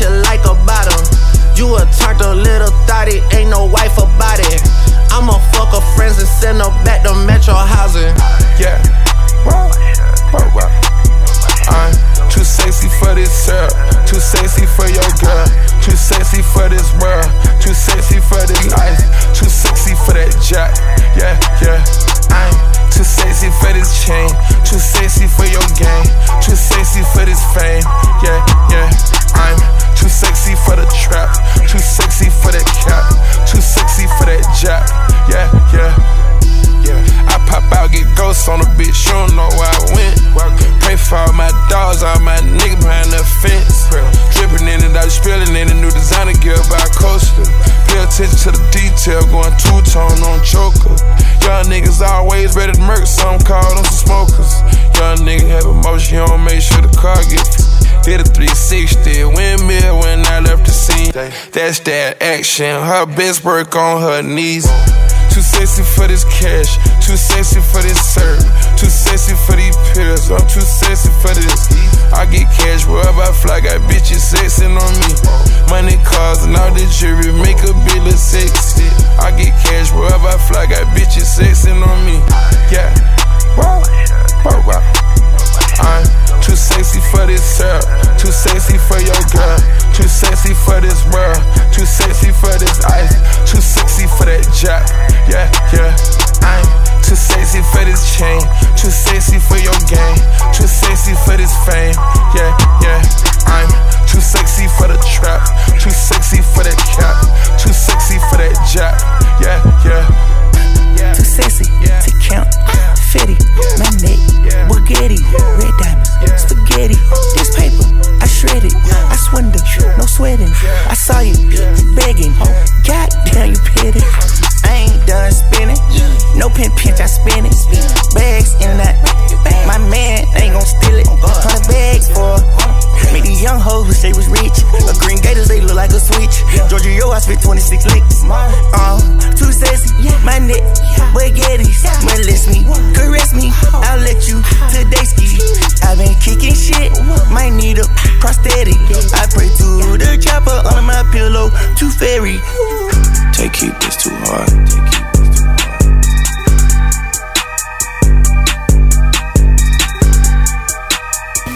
You like about him. You a turned a little thotty, ain't no wife about it. I'ma fuck her friends and send her back to Metro housing. Yeah. Wow, wow, wow. That's that action, her best work on her knees. Too sexy for this cash, too sexy for this serve, too sexy for these pills. I'm too sexy for this. I get cash wherever I fly, got bitches sexing on me. Money, cars, and all the jewelry make a bill of sexy. I get cash wherever I fly, got bitches sexing on me. Yeah, wow, wow. I'm too sexy for this syrup, too sexy for your girl, too sexy for this world, too sexy for this ice, too sexy for that jack. Yeah, yeah. I'm too sexy for this chain, too sexy for your game, too sexy for this fame. Yeah, yeah. I'm too sexy for the trap, too sexy for that cap, too sexy for that jack. Fairy. Take keep this too hard. Take keep this too hard.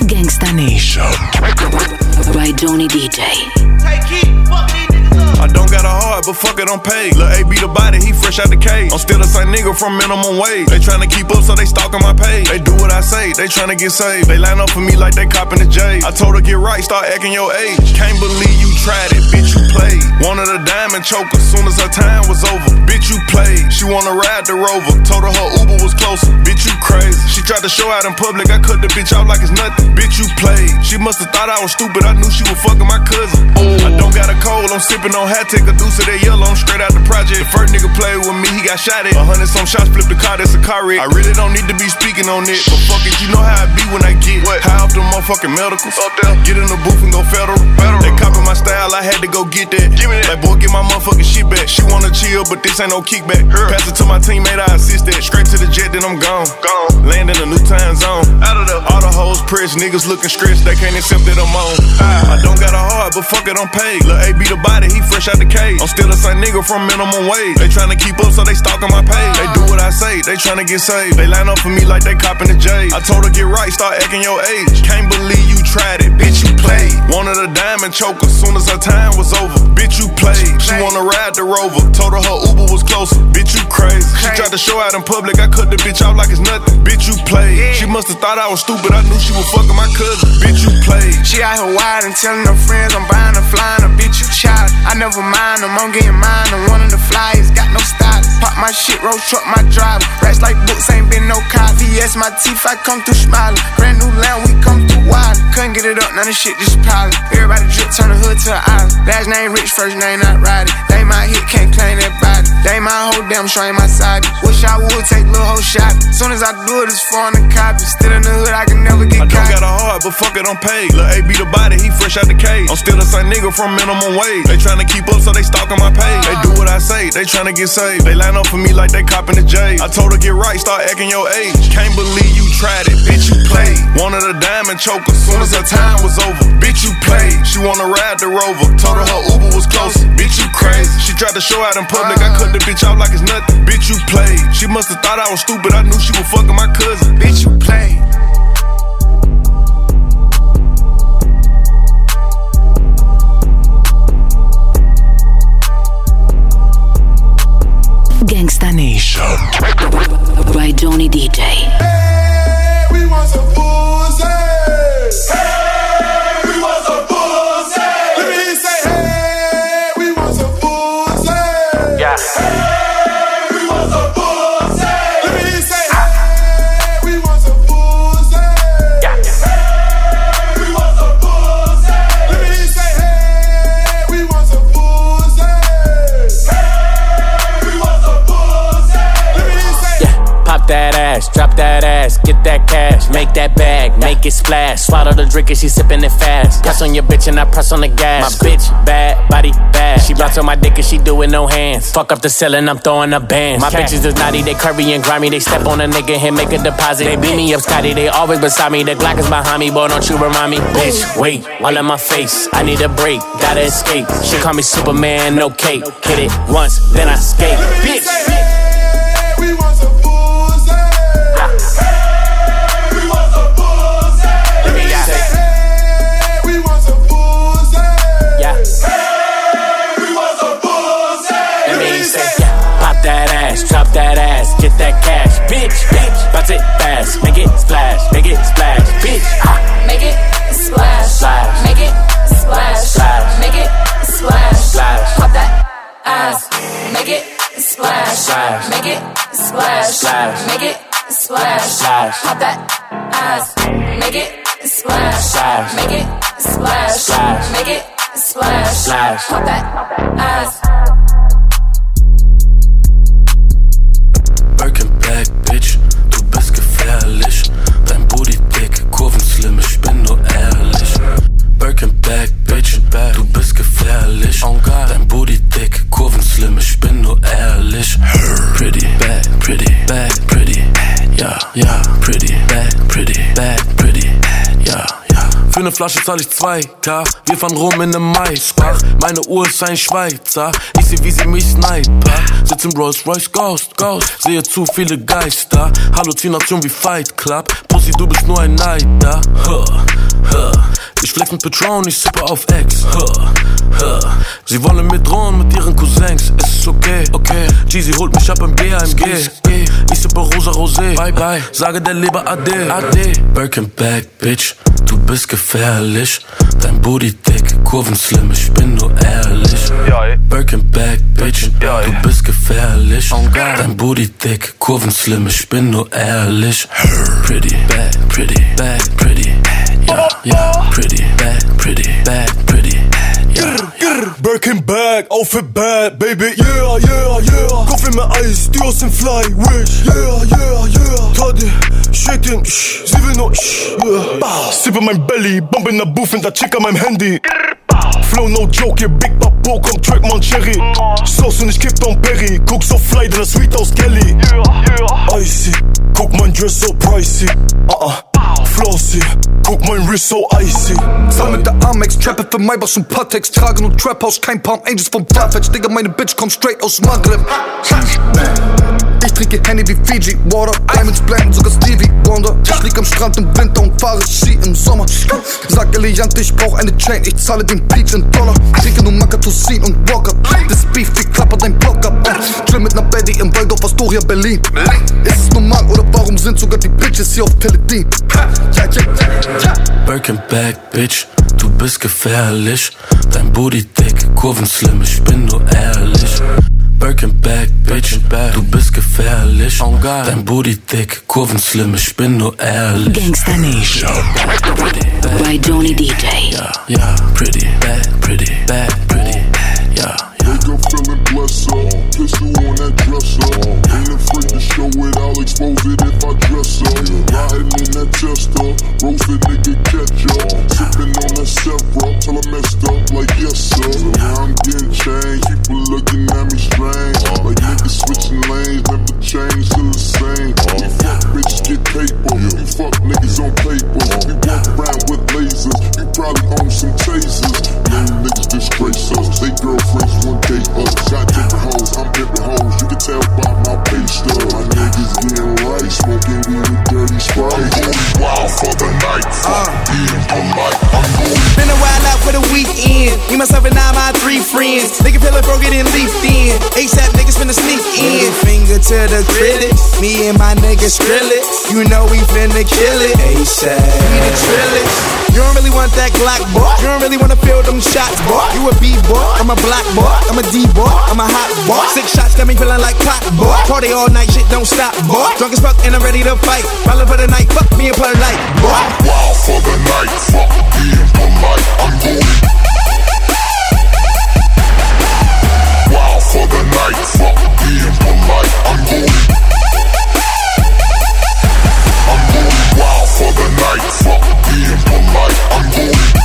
Gangsta Nation by Johnny DJ. But fuck it, I'm paid. Lil' A be the body, he fresh out the cage. I'm still the same nigga from minimum wage. They tryna keep up, so they stalking my page. They do what I say, they tryna get saved. They line up for me like they copping the J. I told her get right, start acting your age. Can't believe you tried it, bitch, you played. Wanted a diamond choker, soon as her time was over, bitch, you played. She wanna ride the rover. Told her her Uber was closer. Bitch, you crazy. She tried to show out in public. I cut the bitch out like it's nothing. Bitch, you played. She must have thought I was stupid. I knew she was fucking my cousin. I don't got a cold. I'm sipping on hat. Take a deuce of that yellow. I'm straight out the project. The first nigga played with me. He got shot at. A hundred some shots. Flip the car. That's a car wreck. I really don't need to be speaking on it. But fuck it. You know how I be when I get what? high off the motherfucking medicals. Up there. Get in the booth and go federal. federal. They copy my style. I had to go get that. Give me that. Like boy, get my motherfucking shit back. She wanna chill, but this ain't no kickback. Her. Pass it to my teammate. I assist that. Straight to the jet. Then I'm gone. Gone. Land in a new time zone. Out of the. All the hoes pressed. Niggas looking stressed. They can't accept that I'm on. Ah. I don't got a heart, but fuck it, I'm paid. Lil' A be the body. He fresh out the cage. I'm still the same nigga from minimum wage. They tryna keep up, so they stalking my page. They do what I say. They tryna get saved. They line up for me like they copping the J. I told her get right, start acting your age. Can't believe you tried it, bitch. You played. Wanted a diamond choker. Soon as her time was over, bitch. You played. She wanna ride the rover. Told her her Uber was closer. Bitch, you crazy. She tried to show out in public. I cut the bitch out like it's nothing. Bitch, you played. She must have thought I was stupid. I knew she was fucking my cousin. Bitch, you played. She out here wide and telling her friends I'm buying her, flying her. Bitch, you child. I never mind them. I'm getting mine. I'm one of the flyers. Got no style. Pop my shit, roll truck my driver. Racks like books, ain't been no cop. VS my teeth, I come through smiling. Brand new land, we come through wild. Couldn't get it up, none of shit just piling. Everybody drip, turn the hood to an island. Last name rich, first name not riding. They my hit, can't claim that body. They my whole damn show ain't my side. Wish I would take little whole shot. Soon as I do it, it's foreign the copy. Still in the hood, I can never get I don't caught. got a heart, but fuck it, I'm paid. Lil' A be the body, he fresh out the cage. I'm still the same nigga from minimum wage. They tryna keep up, so they stalking my page. They do what I say, they tryna get saved. They line up for me like they copping the J. I told her get right, start acting your age. Can't believe you tried it, bitch. You played. Wanted a diamond choker. Soon as her time was over, bitch. You played. She wanna ride the rover. Told her her Uber was closer. Bitch, you crazy. She tried to show out in public. I cut the bitch out like it's nothing. Bitch, you played. She must have thought I was stupid. I knew she was fucking my cousin. Bitch, you played. Gangsta Nation. By Johnny DJ. Drop that ass, get that cash, make that bag, make it splash. Swallow the drink and she sipping it fast. Press on your bitch and I press on the gas. My bitch bad, body bad. She bounce on my dick and she do it no hands. Fuck up the ceiling, I'm throwing a bands. My bitches is naughty, they curvy and grimy. They step on a nigga and make a deposit. They beat me up, Scotty. They always beside me. The Glock is behind me, boy. Don't you remind me, bitch? Wait, all in my face. I need a break, gotta escape. She call me Superman, no cape. Hit it once, then I skate. Bitch. That ass, get that cash, bitch, bitch. Bounce it fast, make it splash, make it splash, bitch. Ah, Make it splash. Splash. Make it splash. Splash. Make it splash. Splash. Pop that ass. Make it splash. Splash. Make it splash. Splash. Make it splash. Splash. Pop that ass. Make it splash. Splash. Make it splash. Splash. Make it splash. Splash. Pop that ass. Gefährlich. Dein Booty dick, Kurven slim, ich bin nur ehrlich. Pretty, bad, pretty, bad, pretty. Ja, ja, pretty, bad, pretty, bad, pretty. Ja, ja. Für ne Flasche zahl ich 2K. Wir fahren rum in nem Maisbach. Meine Uhr ist ein Schweizer. Ich seh, wie sie mich sniper. Sitz im Rolls Royce Ghost, Ghost. Sehe zu viele Geister. Halluzination wie Fight Club. Pussy, du bist nur ein Neider. Huh. Ich flex mit Patron, ich sippe auf Ex. Sie wollen mir drohen mit ihren Cousins. Es ist okay, okay. Jeezy holt mich ab im BAMG. Ich sippe rosa Rosé. Bye bye. Sage der Leber Ade. Ade. Birkenback, Bitch. Du bist gefährlich. Dein Booty dick, Kurven slim. Ich bin nur ehrlich. Birkenback, Bitch. Du bist gefährlich. gefährlich. Dein Booty dick, Kurven slim, ich bin nur ehrlich. Pretty, bad, pretty, bad, pretty. Ja, ja, pretty, bad, pretty, bad, pretty. Ja, ja. Birkin Bag, Outfit bad, baby, yeah, yeah, yeah. Kaffee mit Eis, die aus dem Fly, wish, yeah, yeah, yeah. Toddy, shaking, shh, sie will nur, shh, yeah. Sip in mein Belly, bump in der Booth, in der Chick an meinem Handy. Flow no joke, hier Big Papo, kommt Track man Cherry. Sauce und ich kipp Don Perry, guck so fly, denn das Sweet aus Kelly. Icy, guck mein Dress so pricey. Uh -uh. Flossy, guck mein Wrist so icy. Mit der Amex, trappe für Maybach und Patex, trage nur Trap House, kein Palm Angels vom Farfetch. Digga, meine Bitch kommt straight aus Maghreb. Ich trinke Henny wie Fiji, Water, Diamonds blenden, sogar Stevie Wonder. Ich lieg am Strand im Winter und fahre Ski im Sommer. Sag Eliante, ich brauch eine Chain, ich zahle den Peach in Dollar. Trinke nur Makatosin und Walker. Das Beef, wie klappert dein Block ab. Chill mit ner Betty im Waldorf Astoria, Berlin. Ist es normal oder warum sind sogar die Bitches hier auf Teledin? Ja, ja, ja. Birkin Bitch, du bist gefährlich. Dein Booty dick, Kurven slim, ich bin nur ehrlich. Birkin Bag, Bitch, du bist gefährlich. Dein Booty dick, Kurven slim, ich bin nur ehrlich. Gangsta Nation. By Johnny DJ. Ja, ja, pretty, bad, pretty, bad, in. ASAP niggas finna sneak in. Finger to the critics. Me and my niggas Skrillex. You know we finna kill it. ASAP. We the trillers. You don't really want that Glock, boy. You don't really wanna feel them shots, boy. You a B boy, I'm a black boy, I'm a D boy, I'm a hot boy. Six shots got me feeling like pop, boy. Party all night, shit don't stop, boy. Drunk as fuck and I'm ready to fight. Ballin' for the night, fuck me and play light, boy. wild for the night. Fuck being polite. I'm going for the night. Fuck being polite. I'm going. I'm going wild for the night. Fuck being polite. I'm going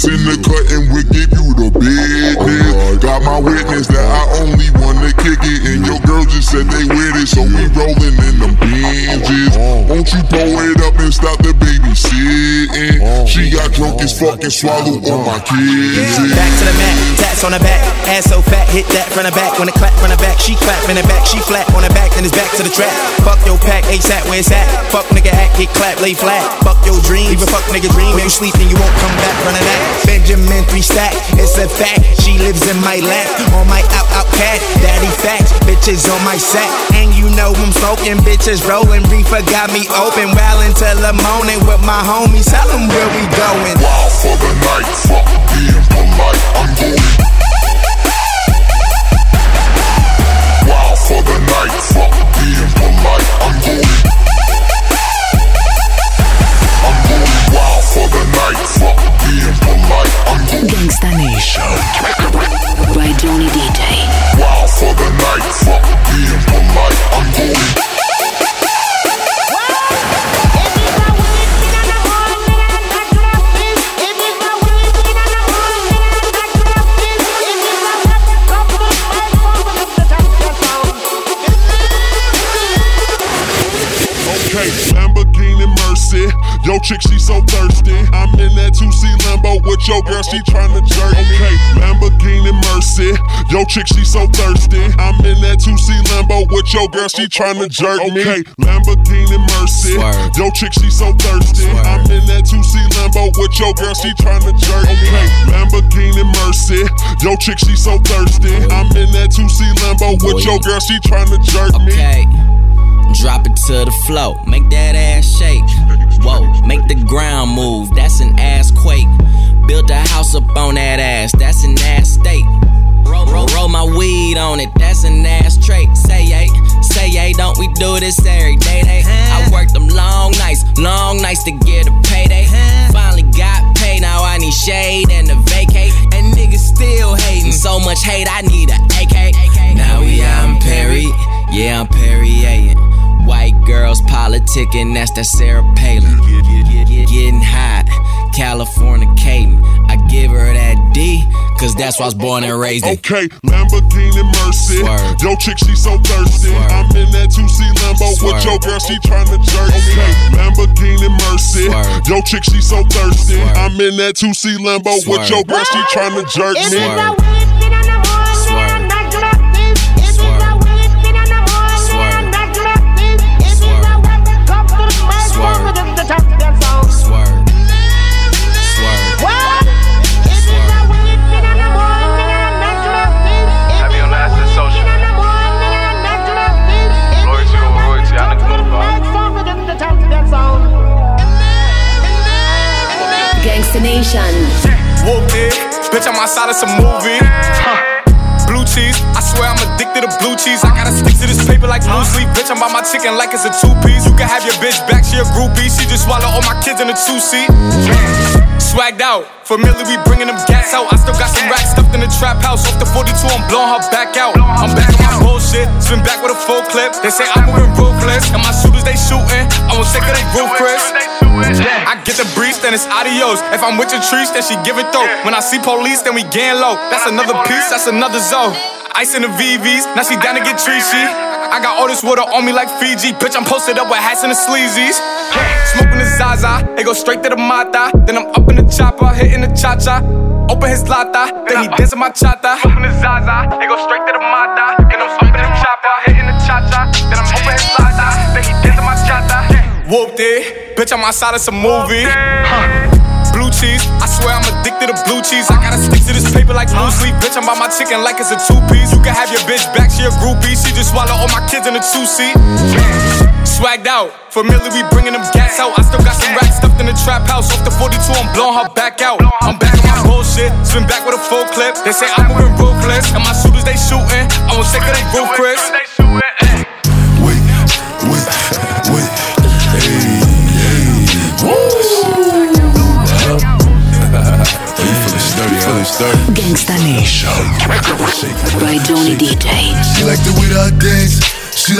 In the cut and we'll give you the business. Got my witness that I only wanna kick it, and your girl just said they with it, so we rolling in them binges. Won't you blow it up and stop the babysitting? She got drunk as fuck and swallowed all my kids. Back to the mat, tats on the back, ass so fat, hit that from the back. When it clap from the back, she clap in the back, she flat on the back, then it's back to the trap. Fuck your pack, ASAP where it's at. Fuck nigga act, get clap, lay flat. Fuck your dream, even fuck nigga dream. When you sleep, then you won't come back from the that. Benjamin three stack, it's a fact. She lives in my lap, on my out out cat. Daddy facts, bitches on my sack, and you know I'm smoking, bitches rolling. Reefer got me open, well until the morning with my homies. Tell them where we going. Wild for the night. Fuck being polite. I'm going wild for the night. Fuck being polite. I'm going. I'm going wild for the night. Fuck being polite. I'm going Gangsta Nation. By Johnny DJ. wild for the night. Fuck Lambo with your girl, she tryna jerk me. Okay, Lamborghini Mercy. Yo, chick, she so thirsty. I'm in that 2C Lambo with your girl, she tryna jerk me. Okay, Lamborghini Mercy. Yo, chick, she so thirsty. I'm in that 2C Lambo with your girl, she tryna jerk me. Okay. Drop it to the floor, make that ass shake. Whoa, make the ground move, that's an ass quake. Built a house up on that ass, that's an ass state. Roll, roll, roll my weed on it, that's an ass trait. Say yay, say yay, don't we do this every day? Day. I worked them long nights, long nights to get a payday. Finally got paid, now I need shade and a vacate. And niggas still hating, so much hate, I need a AK. Now we out in Perry, yeah, I'm Perrier. White girls politicking, that's that Sarah Palin. Getting hot, Californicating. I give her cause that's why I was born and raised in. Okay, Lamborghini Mercy. Yo, chick, she so thirsty. I'm in that 2C Lambo with your girl, she tryna jerk me. Okay, Lamborghini Mercy. Yo, chick, she so thirsty. I'm in that 2C Lambo with your girl, she tryna jerk me. Have you Gangsta Whooped it. Bitch, I'm outside of some movie. Huh. Blue cheese, I swear I'm addicted to blue cheese. I gotta stick to this paper like blue sleep. Bitch, I'm by my chicken like it's a two piece. You can have your bitch back, she a groupie. She just swallow all my kids in a two seat. Swagged out, familiar, we bringing them gas out. I still got some racks stuffed in the trap house. Off the 42, I'm blowing her back out. I'm back on my bullshit, spin back with a full clip. They say I'm moving ruthless, and my shooters they shooting. I won't sick of they roof. I get the breeze, then it's adios. If I'm with your trees, then she give it though. When I see police, then we gang low. That's another piece, that's another zone. Ice in the VVs, now she down to get treachy. I got all this water on me like Fiji. Bitch, I'm posted up with hats and the sleazies. Smoking the Zaza, it go straight to the Mata. Then I'm up in the chopper, hitting the cha cha. Open his lata, then he dancing my chata. Smoking the Zaza, it go straight to the Mata. Then I'm up in the chopper, hitting the cha cha. Then I'm open his lata, then he dancing my chata. Whooped it, bitch, I'm outside of some movie. Huh. Blue cheese, I swear I'm addicted to blue cheese. I gotta stick to this paper like blue sleep. Bitch, I'm by my chicken like it's a two piece. You can have your bitch back, she a groupie. She just swallow all my kids in a two seat. Swagged out, familiar, we bringing them gas out. I still got some racks stuffed in the trap house. Off the 42, I'm blowing her back out. I'm back on my bullshit, spin back with a full clip. They say I'm moving ruthless, and my shooters they shooting. I won't sick of they roof, Chris.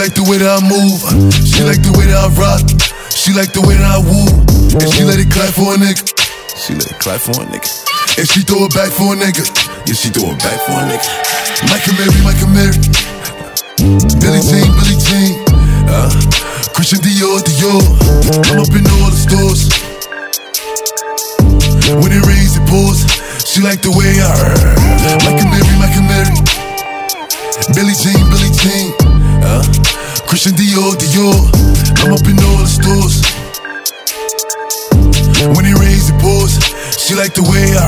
Like the way that I move. She like the way that I rock. She like the way that I woo. And she let it clap for a nigga. She let it clap for a nigga. And she throw it back for a nigga. Yeah, she throw it back for a nigga. Michael Mary, Michael Mary. Billie Jean, Billie Jean. Uh, Christian Dior, Dior. I'm up in all the stores. When it rains, it pours. She like the way I Michael Mary, Michael Mary. Billie Jean, Billie Jean. Uh, Christian Dior, Dior. I'm up in all the stores. When it rains, it pours. She like the way I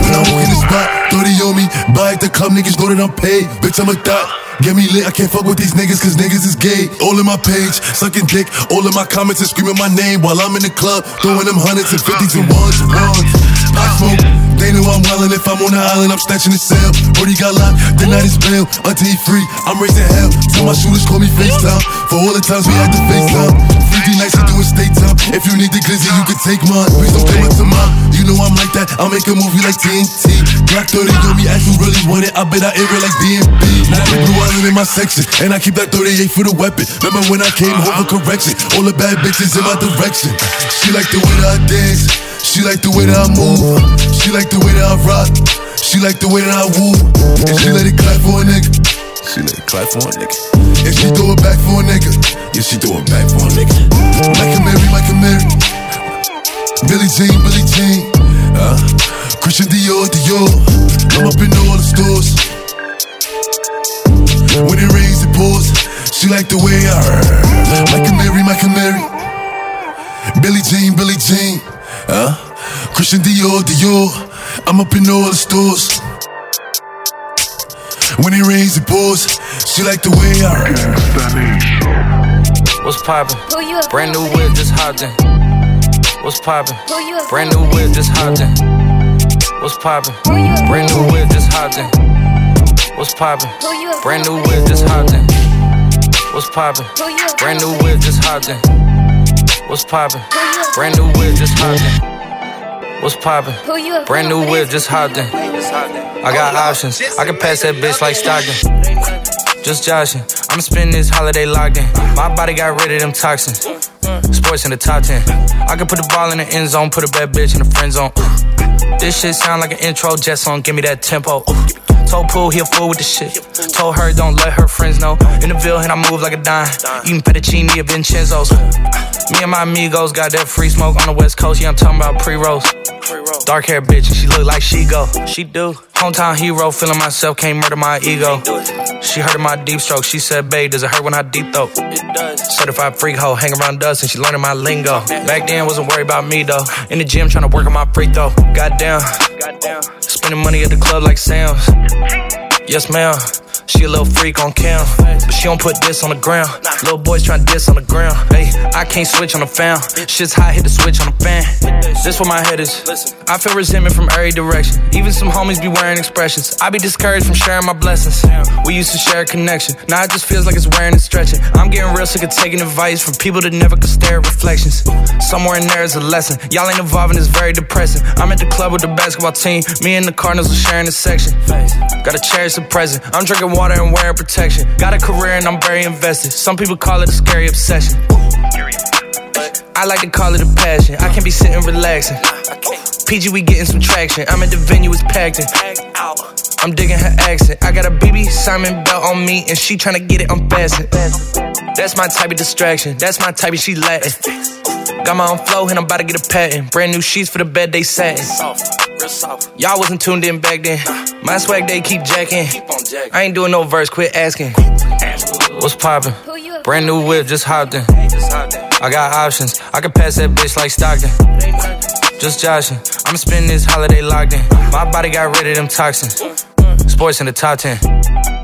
When I walk in the spot, 30 on me. Buy at the club, niggas know that I'm paid. Bitch, I'm a thot. Get me lit, I can't fuck with these niggas cause niggas is gay. All in my page, sucking dick. All in my comments and screaming my name while I'm in the club. Throwing them hundreds and fifties and ones and ones. I smoke. They know I'm wildin' if I'm on the island, I'm snatching the cell. Brody got locked, then night is bail. Until he free, I'm raising hell. Tell my shooters call me FaceTime. For all the times we had to FaceTime. 3D nights to do a state time. If you need the glizzy, you can take mine. Please don't up to mine. You know I'm like that, I'll make a movie like TNT. Black 30 on me, ask who really want it. I bet I air it like DMB. Blue island in my section, and I keep that 38 for the weapon. Remember when I came home for correction? All the bad bitches in my direction. She like the way that I dance. She like the way that I move. She like the way that I rock. She like the way that I woo. And she let it clap for a nigga. She let it clap for a nigga. And she throw it back for a nigga. Yeah, she throw it back for a nigga. Michael Mary, Michael Mary. Billie Jean, Billie Jean. Uh, Christian Dior, Dior. I'm up in all the stores. When it rains, it pours. She like the way I heard. Michael Mary, Michael Mary. Billie Jean, Billie Jean. Huh? Christian Dior, Dior. I'm up in all the stores. When it rains, it pours. She like the way I heard. What's poppin'? Who you up? Brand new whip, just hopped in. What's poppin'? Who you up? Brand new whip, just hopped in. What's poppin'? Who you up? Brand new whip, just hopped in. What's poppin'? Who you up? Brand new whip, just hopped in. What's poppin'? Who you up? Brand new whip, just hopped in. What's poppin'? Brand new whip, just hopped in. What's poppin'? Who you up? Brand new whip, just hopped in. I got options. I can pass that bitch like Stockton. Just joshing. I'ma spend this holiday locked in. My body got rid of them toxins. Uh, uh. Sports in the top 10. I can put the ball in the end zone, put a bad bitch in the friend zone. Uh. This shit sound like an intro jet song, give me that tempo. Told Pool he a fool with the shit. Told her don't let her friends know. In the Ville and I move like a dime. Eating fettuccine at Vincenzo's. Me and my amigos got that free smoke on the west coast. Yeah, I'm talking about pre-rolls. Dark hair bitch, and she look like she go. She do. Hometown hero, feeling myself, can't murder my ego. She heard of my deep stroke. She said, babe, does it hurt when I deep throat? It does. Certified freak hoe, hang around dust, and she learning my lingo. Back then, wasn't worried about me though. In the gym, trying to work on my free throw. Goddamn. Spending money at the club like Sam's. Yes, ma'am. She a little freak on cam, but she don't put this on the ground. Little boys tryna diss on the ground. Hey, I can't switch on the fan. Shit's hot, hit the switch on the fan. This where my head is. I feel resentment from every direction. Even some homies be wearing expressions. I be discouraged from sharing my blessings. We used to share a connection. Now it just feels like it's wearing and stretching. I'm getting real sick of taking advice from people that never could stare at reflections. Somewhere in there is a lesson. Y'all ain't evolving, it's very depressing. I'm at the club with the basketball team. Me and the Cardinals are sharing a section. Gotta cherish the present. I'm drinking water and wearing protection. Got a career and I'm very invested. Some people call it a scary obsession. I like to call it a passion. I can't be sitting relaxing. PG, we getting some traction. I'm at the venue, it's packed in. I'm digging her accent. I got a BB Simon belt on me, and she tryna get it unfastened. That's my type of distraction. That's my type of she Latin. Got my own flow, and I'm about to get a patent. Brand new sheets for the bed, they satin. Y'all wasn't tuned in back then. My swag, they keep jacking. I ain't doing no verse, quit asking. What's poppin'? Brand new whip, just hopped in. I got options. I can pass that bitch like Stockton. Just joshing. I'ma spend this holiday locked in. My body got rid of them toxins. Sports in the top 10.